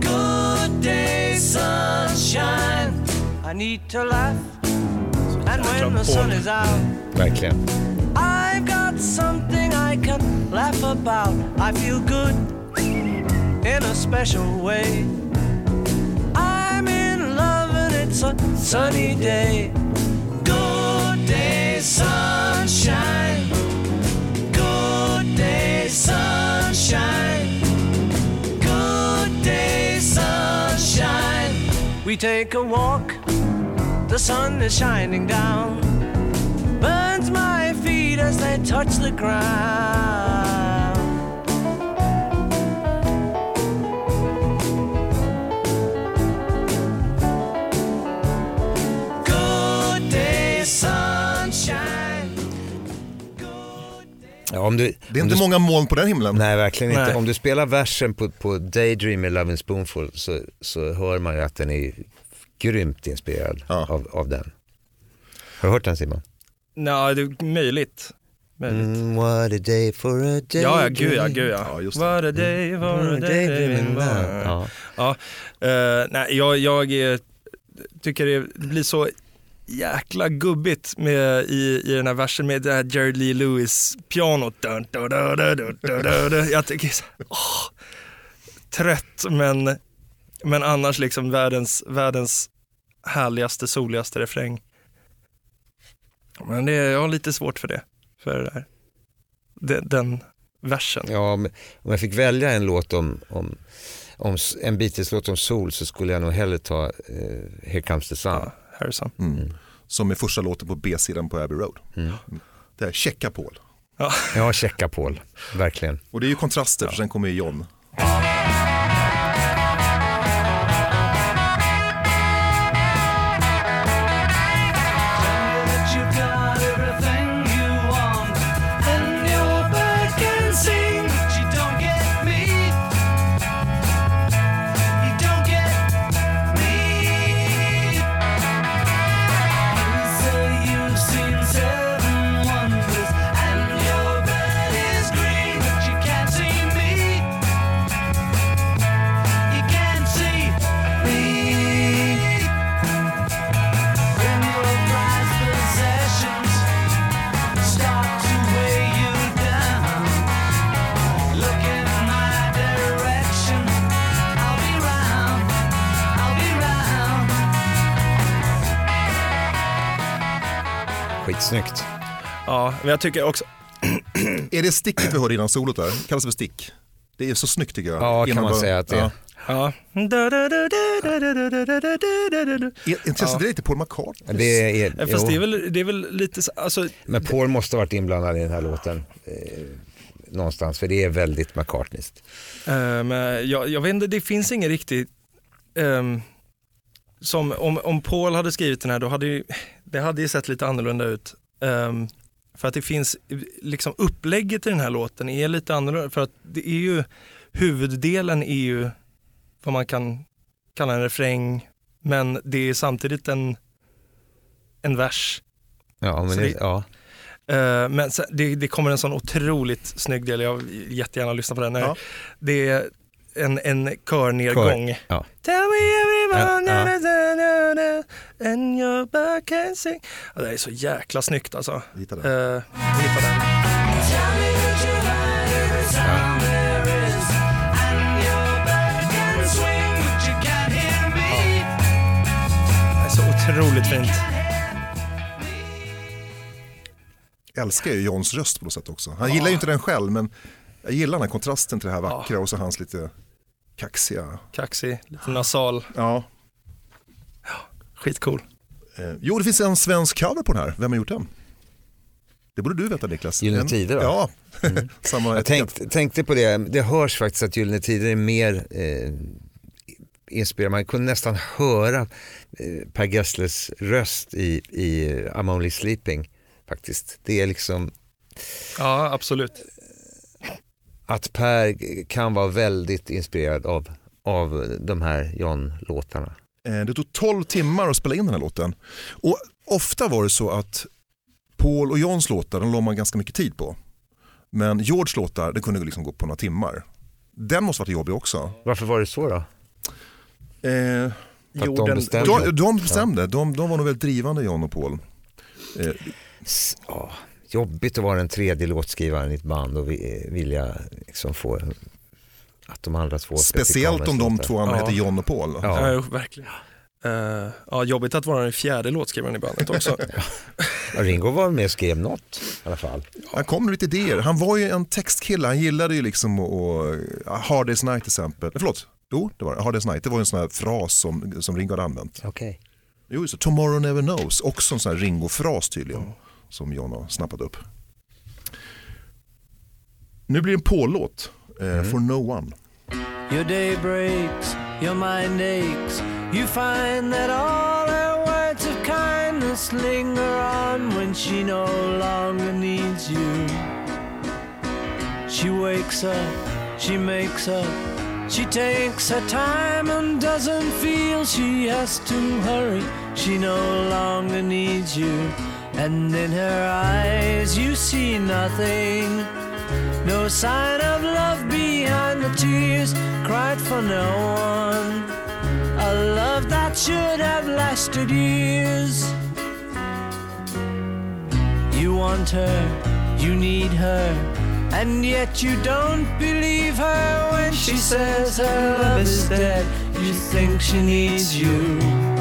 Good day, sunshine. I need to laugh. And when the sun is out, Verkligen. Can laugh about. I feel good in a special way. I'm in love and it's a sunny day. Good day, sunshine. Good day, sunshine. Good day, sunshine. We take a walk, the sun is shining down burns my feet as they touch the ground. Good day, sunshine. Ja, om du, Det är om inte du, många moln på den himlen. Nej, verkligen inte. Nej. Om du spelar versen på, på Daydream med Loving Spoonful så, så hör man ju att den är grymt inspirerad Ja. av, av den. Har du hört den Simon? Nej, det är möjligt. möjligt. Mm, what a day for a day Ja, ja, gud ja, gud ja. Ja. What a day, a day, Daydreaming what a- now. Ja. Ja, eh, nej, jag, jag eh, tycker det blir så jäkla gubbigt med, i, i den här versen med det här Jared Lee Lewis pianot. Dun, dun, dun, dun, dun, dun, dun, dun. Jag tycker så, åh, trött men, men annars liksom världens, världens härligaste, soligaste refräng. Men det, jag har lite svårt för det, för det där. Den, den versen. Ja, om, jag fick välja en låt om, om, om en Beatles-låt om sol så skulle jag nog hellre ta eh, Here comes the sun. Ja, Harrison. Mm. Som är första låten på B-sidan på Abbey Road. Mm. Det är Checka Paul. Ja, checka Paul, verkligen. Och det är ju kontraster för sen kommer ju John. Skitsnyggt. Ja, men jag tycker också, Är det sticket vi hörde innan solot där? Kallas det för stick? Det är så snyggt tycker jag. Ja, kan man bara- säga att det är. Ja. ja. Är lite Paul McCartney? Det är, Fast det är väl, det är väl lite, så- alltså, Men Paul måste ha varit inblandad i den här låten. Eh, någonstans, för det är väldigt McCartneyskt. eh, men jag, jag vet inte, det finns ingen riktig ehm, som om, om Paul hade skrivit den här, då hade ju, det hade ju sett lite annorlunda ut. Ehm, för att det finns, liksom upplägget i den här låten är lite annorlunda. För att det är ju, huvuddelen är ju vad man kan kalla en refräng, men det är samtidigt en, en vers. Ja, men det, det- ja. Eh, men sen, det, det kommer en sån otroligt snygg del, jag vill jättegärna lyssna på den. När Ja. Det är en, en körnedgång. ja. Tell me everyone Ja, ja. na, na, na, na, and your back can sing. Ja, det är så jäkla snyggt alltså. Uh, den. vi hittar den. Det är så otroligt fint. Jag älskar ju Johns röst på något sätt också. Han gillar ju inte den själv men jag gillar den här kontrasten till det här vackra och så hans lite kaxiga. Kaxig, lite nasal. Ja. Skitcool. Eh, jo, det finns en svensk cover på den här. Vem har gjort den? Det borde du veta Niklas. Gyllene En- Tider då? Ja, samma Jag tänkt, tänkte på det, det hörs faktiskt att Gyllene Tider är mer eh, inspirerad. Man kunde nästan höra eh, Per Gessles röst i, i I'm Only Sleeping faktiskt. Det är liksom Ja, absolut. Att Per kan vara väldigt inspirerad av, av de här John-låtarna. Eh, Det tog 12 timmar att spela in den här låten. Och ofta var det så att Paul och Johns låtar, de la man ganska mycket tid på. Men George låtar, det kunde liksom gå på några timmar. Den måste varit jobbig också. Varför var det så då? Eh, att de Jorden- bestämde? de, de bestämde, de, de var nog väldigt drivande John och Paul. Eh, S- jobbigt att vara den tredje låtskrivaren i ett band och vi- vilja liksom få att de andra två speciellt om de två andra Ja. heter John och Paul. Ja. Ja, verkligen. Eh, ja, jobbigt att vara den fjärde låtskrivaren i bandet också. Ja, Ringo var med och skrev något i alla fall. Han kom med lite idéer. Han var ju en textkille, han gillade ju liksom att, att Hard Day's Night till exempel. Förlåt, jo det var det. Hard Day's Night, det var en sån här fras som, som Ringo hade använt. Okej. Jo, så Tomorrow Never Knows, också en sån här Ringo-fras tydligen. Som John har snappat upp. Nu blir det en Paul-låt, eh, For No One. Your day breaks, your mind aches. You find that all her words of kindness linger on when she no longer needs you. She wakes up, she makes up, she takes her time and doesn't feel she has to hurry. She no longer needs you, and in her eyes you see nothing. No sign of love behind the tears cried for no one. A love that should have lasted years. You want her, you need her, and yet you don't believe her when she says her love is dead. You think she needs you.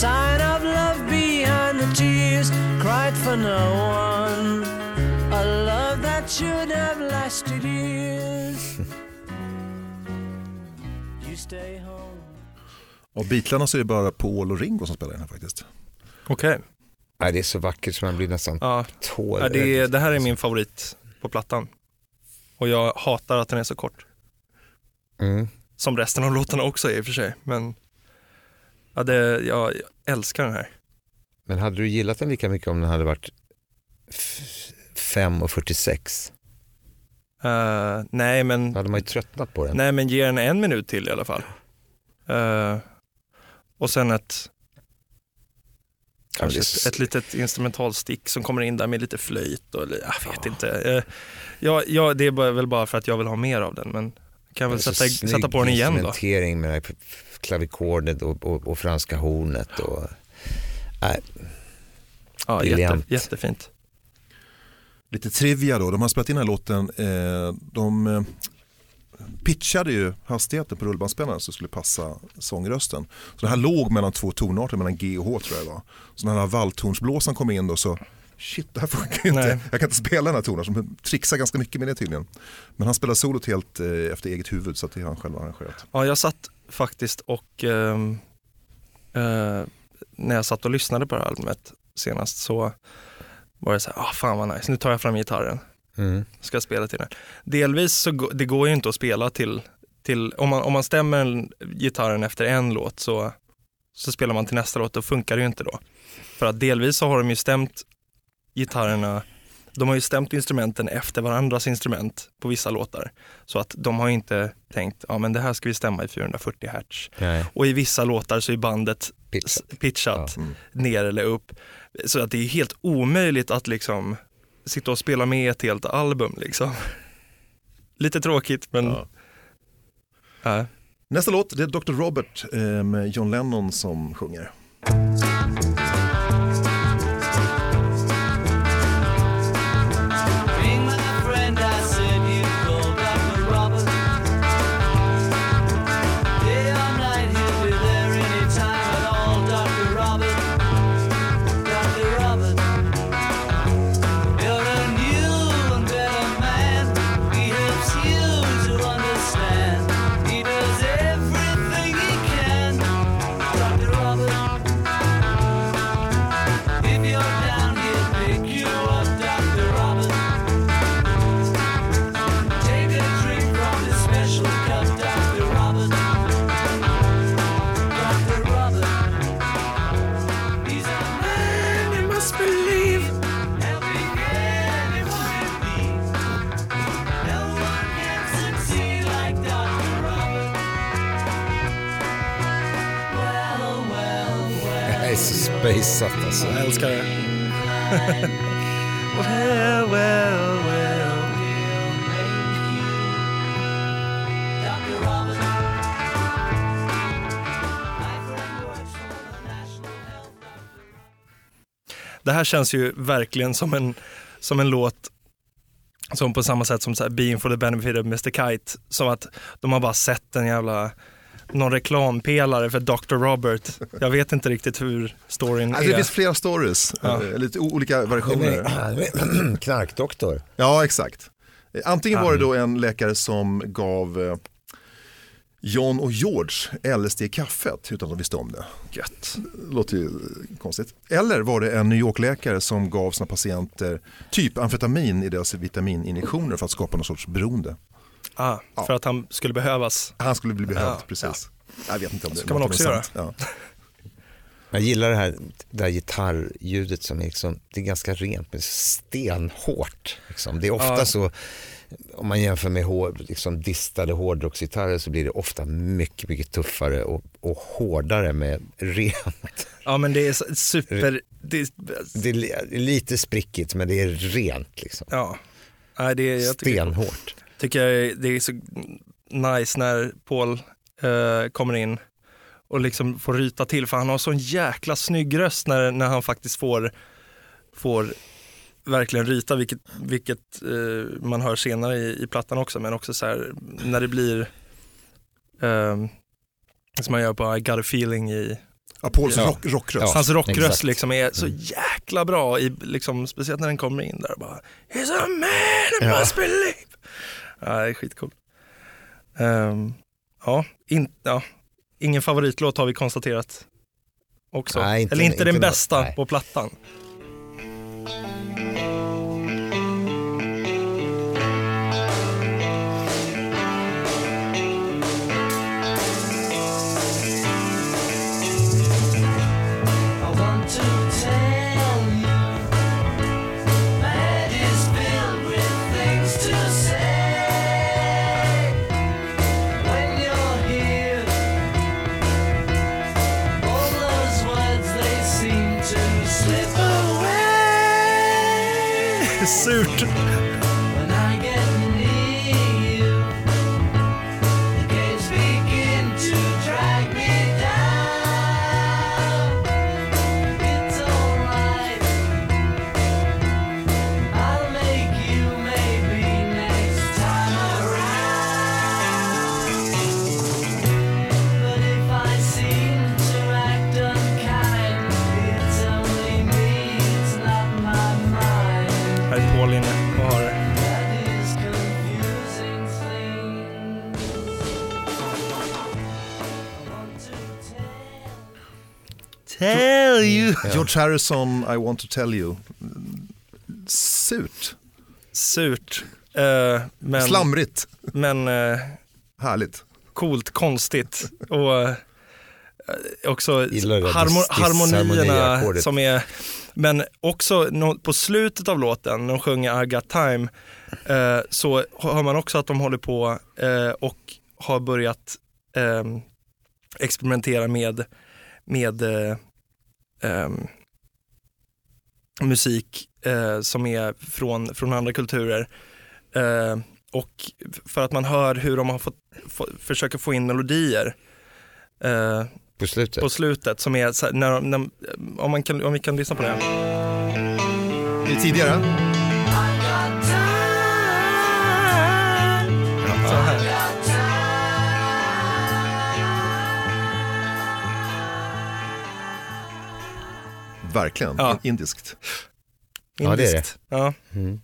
Sign of love behind the tears cried for no one. A love that should have lasted years. You stay home. Av Beatlarna så är det bara Paul och Ringo som spelar den här faktiskt. Okej. Nej, det är så vackert som man blir nästan Ja, tår. ja, det, det här är min favorit på plattan. Och jag hatar att den är så kort. Mm. Som resten av låtarna också är i och för sig. Men ja, det, jag, jag älskar den här. Men hade du gillat den lika mycket om den hade varit f- 5 och 46? Eh, nej, men, Då hade man ju tröttnat på den. nej, men ge den en minut till i alla fall. Eh, och sen ett, Ja, kanske ett, ett litet instrumentalstick som kommer in där med lite flöjt och jag vet inte. Uh, ja, ja, det är väl bara för att jag vill ha mer av den, men kan väl är så sätta, sätta på den igen då. med det här klavikordet och, och, och franska hornet. Och, nej, Ja, jätte, jättefint. Lite trivia då, de har spelat in den här låten, eh, de eh, pitchade ju hastigheten på rullbandspelaren så det skulle passa sångrösten. Så det här låg mellan två tonarter, mellan G och H tror jag det var. Så när den här valthornsblåsaren kom in då så, shit det här funkar ju inte. Nej. Jag kan inte spela den här tonen, som trixar ganska mycket med det tydligen. Men han spelar solot helt eh, efter eget huvud så att det är han själv arrangerat. Ja, jag satt faktiskt och ehm, eh, när jag satt och lyssnade på det här albumet senast så var det så här, ah, fan vad nice, nu tar jag fram gitarren, Mm. ska spela till den. Delvis så det går ju inte att spela till, till om, man, om man stämmer en- gitarren efter en låt så, så spelar man till nästa låt, då funkar det ju inte då. För att delvis så har de ju stämt gitarrerna, de har ju stämt instrumenten efter varandras instrument på vissa låtar. Så att de har inte tänkt, ja men det här ska vi stämma i 440 hertz. Nej. Och i vissa låtar så är bandet Pitchat. pitchat Mm. ner eller upp. Så att det är helt omöjligt att liksom sitta och spela med ett helt album liksom. Lite tråkigt men Ja. ja. Nästa låt det är Dr. Robert eh, med John Lennon som sjunger. Well, well, well. Det här känns ju verkligen som en, som en låt som på samma sätt som så här, Being for the benefit of Mr Kite, som att de har bara sett en jävla någon reklampelare för Dr. Robert. Jag vet inte riktigt hur storyn Alltså, det är. finns flera stories, Ja. eh, lite olika versioner. Knarkdoktor. Ja, exakt. Antingen var det då en läkare som gav eh, John och George LSD i kaffet utan att de visste om det. Gött. Låter ju eh, konstigt. Eller var det en New York-läkare som gav sina patienter typ amfetamin i deras vitamininjektioner för att skapa någon sorts beroende. Ah, Ja. För att han skulle behövas. Han skulle bli behövd, Ja, precis. Jag vet inte om det Så kan man också är sant. Ja. Jag gillar det här, det här gitarrljudet som är liksom, det är ganska rent men stenhårt. Liksom. Det är ofta Ja. så, om man jämför med hår, liksom distade hårdrocksgitarrer så blir det ofta mycket, mycket tuffare och, och hårdare med rent. Ja men det är super, det är, Det är li- lite sprickigt men det är rent liksom. ja. Nej, det är, jag tycker, Stenhårt. Tycker jag det är så nice när Paul eh, kommer in och liksom får ryta till för han har sån jäkla snygg röst när, när han faktiskt får, får verkligen ryta vilket, vilket eh, man hör senare i, i plattan också men också så här när det blir eh, som man gör på I got a feeling i Ja, Pauls Ja. rock, rockröst. Ja. Hans rockröst exakt. liksom är så Mm. jäkla bra, i, liksom, speciellt när den kommer in där bara He's a man who Ja. must believe. Ja, det är skitcool. Ehm, ja, in, ja, ingen favoritlåt har vi konstaterat också. Nej, inte- Eller inte, inte den nå- bästa nej. på plattan. Surt. George Harrison, I want to tell you. Surt, Surt. Eh, men, slamrigt, men eh, härligt. coolt, konstigt och eh, också harmo harmonierna som är, men också nå- på slutet av låten, när de sjunger I got time, så hör man också att de håller på och har börjat experimentera med, med musik eh, som är från, från andra kulturer. Eh, och för att man hör hur de har fått, få, försöker få in melodier eh, På slutet. på slutet som är här, när, när, om, man kan, om vi kan lyssna på det. Det är tidigare. Verkligen, Ja. indiskt. Ja, det är det. Indiskt. Ja. Mm.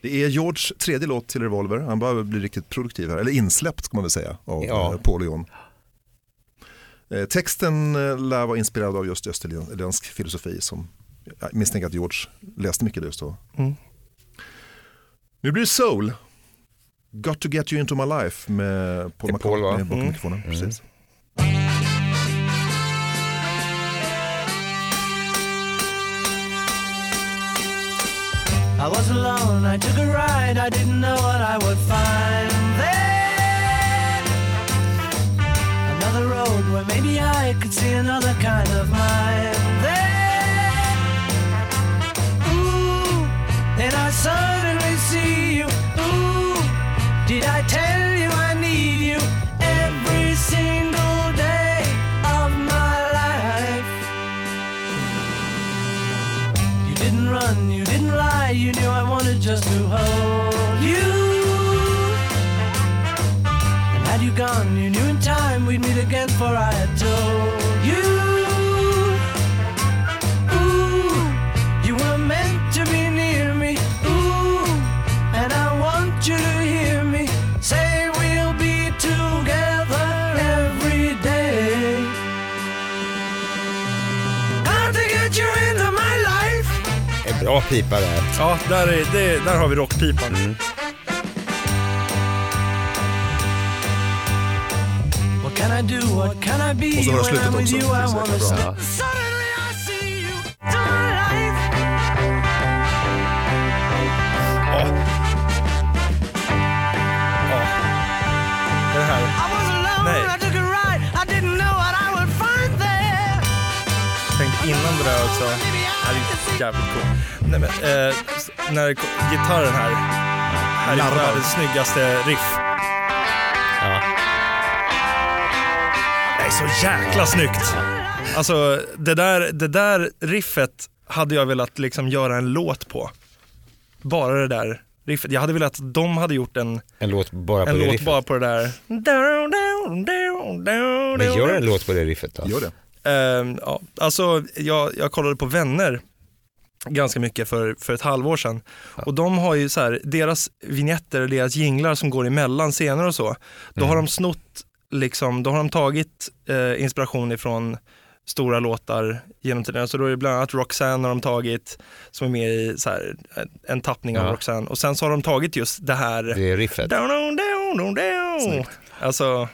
Det är George tredje låt till Revolver. Han börjar bli riktigt produktiv här, eller insläppt ska man väl säga av Ja. ja. Paul och John. Eh, texten eh, lär vara inspirerad av just österländsk filosofi som jag misstänker att George läste mycket just då. Mm. Nu blir det soul. Got to get you into my life med Paul? McCartney bakom Mm. mikrofonen. Precis. I was alone, I took a ride, I didn't know what I would find there. Another road where maybe I could see another kind of mind there. Ooh, then I suddenly see you. Ooh, did I tell you I need you every single day of my life? You didn't run, you lie, you knew I wanted just to hold you. And had you gone, you knew in time we'd meet again, for I had pipa där. Ja, där, är, det, där har vi rockpipan. Mm. Och så var det slutet också. Det är bra. Ja. Ja. Det här. Nej. Tänk innan det där också. Jävligt coolt. Nej, men, eh, när gitarren här. Här är världens snyggaste riff. Ja. Det är så jäkla snyggt. Alltså det där, det där riffet hade jag velat liksom göra en låt på. Bara det där riffet. Jag hade velat att de hade gjort en, En låt bara på en det låt riffet. bara på det där. Men gör en låt på det riffet då. Gör det. Ehm, ja, alltså jag, jag kollade på Vänner ganska mycket för, för ett halvår sedan. Och de har ju så här, deras vignetter, deras jinglar som går emellan scener och så, då har de snott, liksom, då har de tagit eh, inspiration ifrån stora låtar genom tiden. Så då är det bland annat Roxanne har de tagit, som är med i så här, en, tappning av Ja. Roxanne. Och sen så har de tagit just det här Det riffet. Down, down, down, down. Snyggt. Alltså,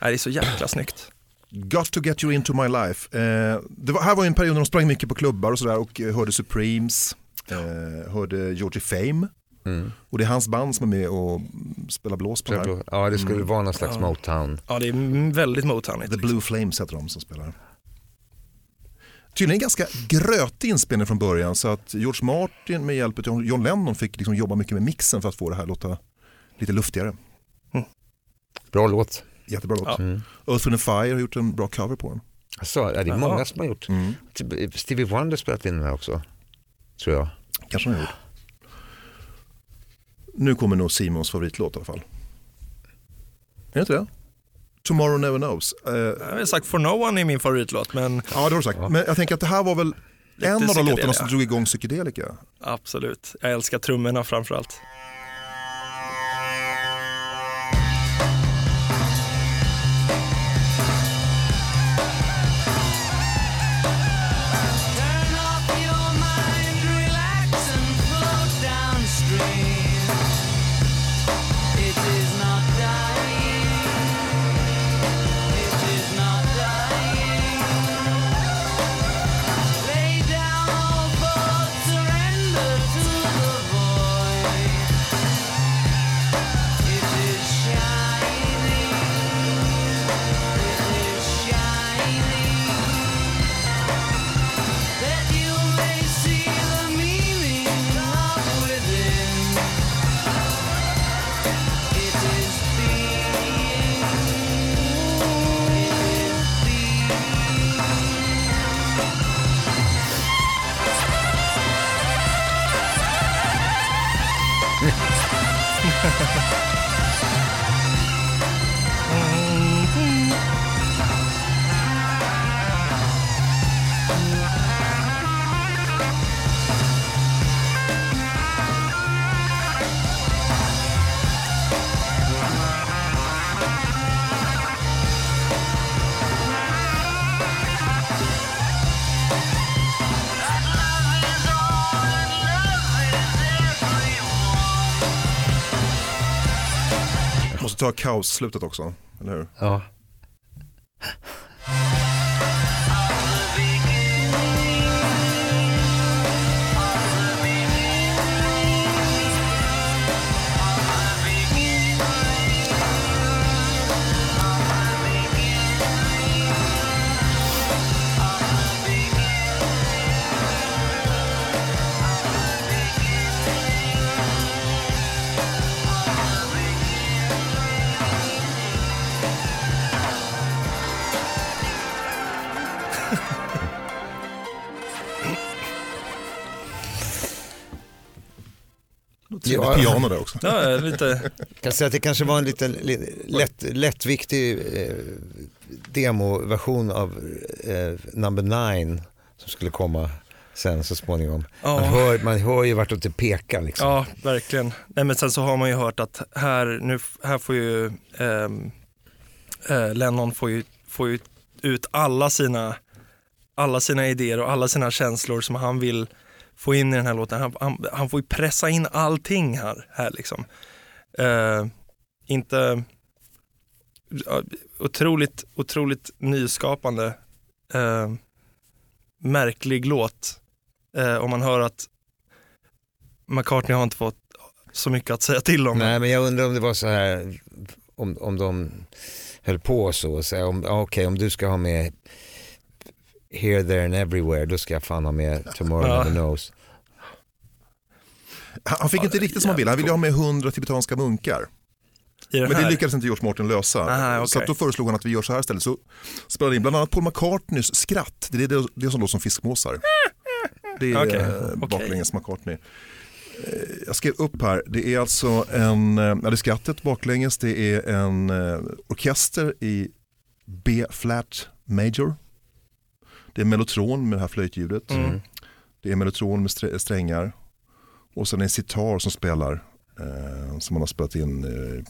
det är så jäkla snyggt. Got to get you into my life. Eh, det var, här var ju en period när de sprang mycket på klubbar och sådär och eh, hörde Supremes, eh, hörde Georgie Fame. Mm. Och det är hans band som är med och spelar blås på den här. Ja, det skulle Mm. vara någon slags Ja. Motown. Ja, det är mm, väldigt Motownigt. The Blue Flames heter de som spelar. Tydligen en ganska grötig inspelning från början så att George Martin med hjälp av John Lennon fick liksom jobba mycket med mixen för att få det här att låta lite luftigare. Bra låt. Jättebra låt. Ja. Mm. Earth and Fire har gjort en bra cover på den. Alltså, ja, det är många som har gjort. Mm. Typ, Stevie Wonder spelat in den här också. Tror jag. Kanske han har gjort. Nu kommer nog Simons favoritlåt i alla fall. Är det inte det? Tomorrow Never Knows. Eh, Jag har sagt For No One är min favoritlåt, men ja, det har du sagt. Men jag tänker att det här var väl Lite en av de låtarna som drog igång psykedelika. absolut. Jag älskar trummorna framförallt. Måste ta kaosslutet också, eller hur? Ja. Ja. piano där också. Ja, lite, Jag kan säga att det kanske var en liten li- lätt, lättviktig eh, demoversion av eh, Number Nine som skulle komma sen så småningom. Ja. Man, hör, man hör ju vartåt det pekar liksom. ja verkligen. Nej, men sen så har man ju hört att här, nu, här får ju ehm, eh, Lennon får ju, får ju ut alla sina, alla sina idéer och alla sina känslor som han vill få in i den här låten. Han, han, han får ju pressa in allting här, här liksom. Eh, inte otroligt, otroligt nyskapande, eh, märklig låt. Eh, om man hör att McCartney har inte fått så mycket att säga till om. Nej men jag undrar om det var så här, om, om de höll på så och säga, om, okej om du ska ha med Here, there and everywhere, då ska jag fan ha med Tomorrow. Never Knows. Han fick inte riktigt som han ville, han ville ha med 100 tibetanska munkar. Men det lyckades inte George Martin lösa. Aha, Så okej. att då föreslog han att vi gör så här istället. Så spelade in bland annat Paul McCartneys skratt. Det är det, det som låter som fiskmåsar. Det är Okej, eh, baklänges McCartney. Eh, Jag skrev upp här, det är alltså en, eh, ja, det är skrattet baklänges, det är en orkester i B-flat major. Det är mellotron med det här flöjtljudet. Mm. Det är mellotron med strä- strängar. Och sen en sitar som spelar, eh, som man har spelat in eh,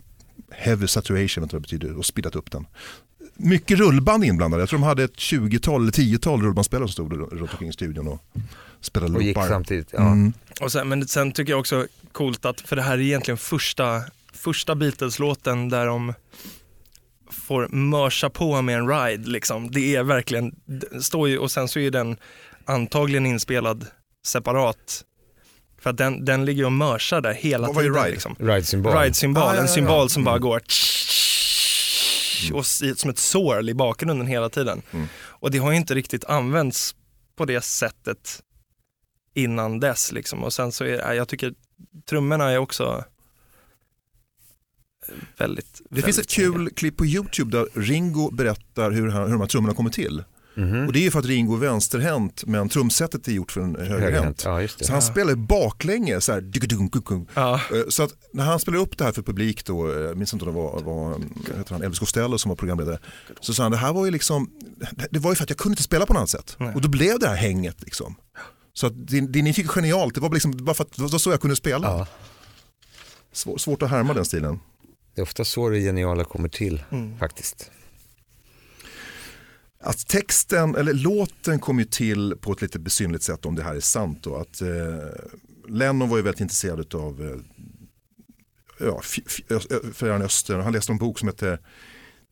heavy saturation, vet du vad det betyder, och speedat upp den. Mycket rullband inblandade, jag tror de hade ett 20-tal eller 10-tal rullbandspelare som stod runt omkring i studion och spelade Och gick samtidigt. Ja. Mm. Och sen, men sen tycker jag också coolt att, för det här är egentligen första, första Beatles-låten där de får mörsa på med en ride liksom. Det är verkligen, det står ju, och sen så är den antagligen inspelad separat. För att den, den ligger och mörsar där hela Vad tiden. ride? Liksom. Ride-symbol. Ride-symbol, Ah, ja, ja, en ja. symbol som bara Mm. går och som ett sorl i bakgrunden hela tiden. Mm. Och det har ju inte riktigt använts på det sättet innan dess. Liksom. Och sen så är ja, jag tycker trummorna är också väldigt, Det finns ett kul klipp på YouTube där Ringo berättar hur, han, hur de här trummorna kommer till. Mhm. Och det är ju för att Ringo är vänsterhänt men trumsetet är gjort för en högerhänt. Ja. Så han spelar baklänges så här. Ja, Eh, Så att när han spelade upp det här för publik då, eh, jag minns inte om det var, var heter han, Elvis Costello som var programledare, så sa han det här var ju liksom, det var ju för att jag kunde inte spela på något annat sätt. Nej. Och då blev det här hänget liksom. Så att det, det ni fick genialt, det var liksom bara för att det var så jag kunde spela. Ja. Svår, svårt att härma den stilen. Det är ofta så det geniala kommer till Mm. faktiskt. Att texten, eller låten kom ju till på ett lite besynligt sätt om det här är sant. Då. Att, eh, Lennon var ju väldigt intresserad av eh, ja, Fjärran Östern. Han läste en bok som hette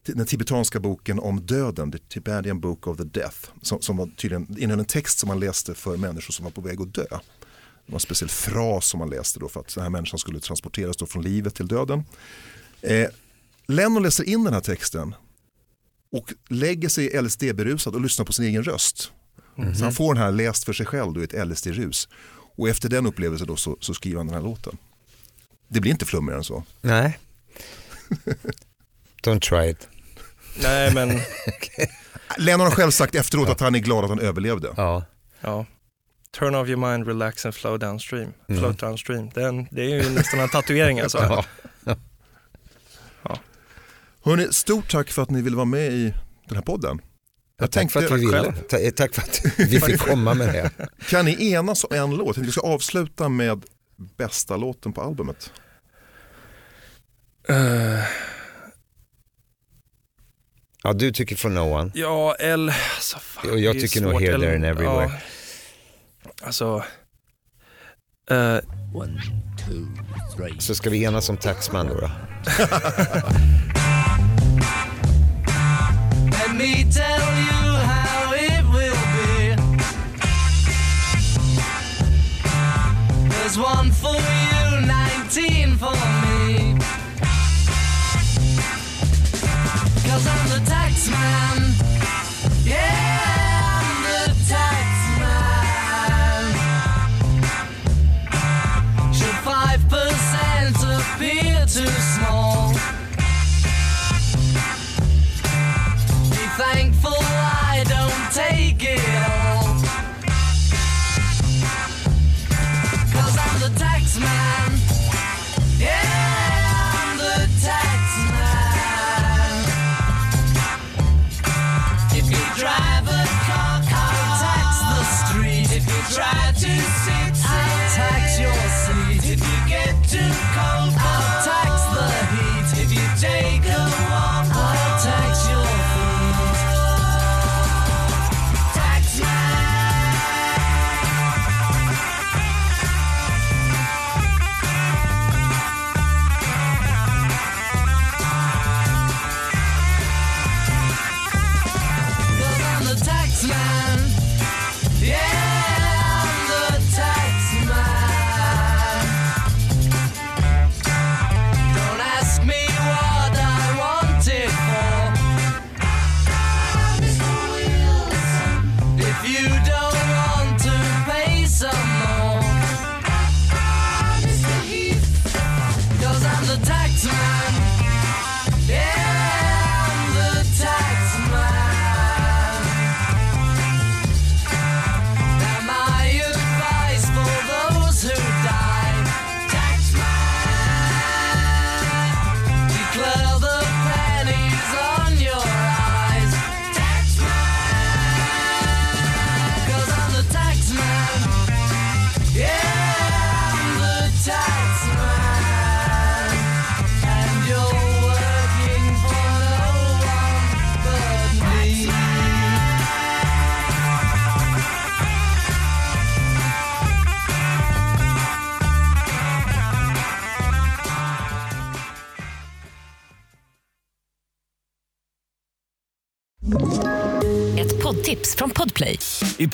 den tibetanska boken om döden, The Tibetan Book of the Death. Som, som var tydligen innehöll en text som man läste för människor som var på väg att dö. Det var en speciell fras som man läste då för att den här människan skulle transporteras då från livet till döden. Eh, Lennon läser in den här texten och lägger sig LSD-berusad och lyssnar på sin egen röst. Så han får den här läst för sig själv då i ett LSD-rus. Och efter den upplevelsen då så, så skriver han den här låten. Det blir inte flummigare än så. Nej. Don't try it. nej men Lennon har själv sagt efteråt att han är glad att han överlevde. Ja. ja. Turn off your mind, relax and flow downstream. Mm. Float downstream. Den, det är ju nästan en tatuering alltså. Ja. Hörrni, stort tack för att ni ville vara med i den här podden. Jag Tack för att vi ville. Ta- Tack för att vi fick komma med det. kan ni enas om en låt? Vi ska avsluta med bästa låten på albumet. Eh, Ja, du tycker For No One. ja, L, alltså, fan, Och jag tycker nog. Here, There and Everywhere. Ja, alltså, eh, One, two. two, three. Så ska vi enas om Taxman då? då? Let me tell you how it will be. There's one for you,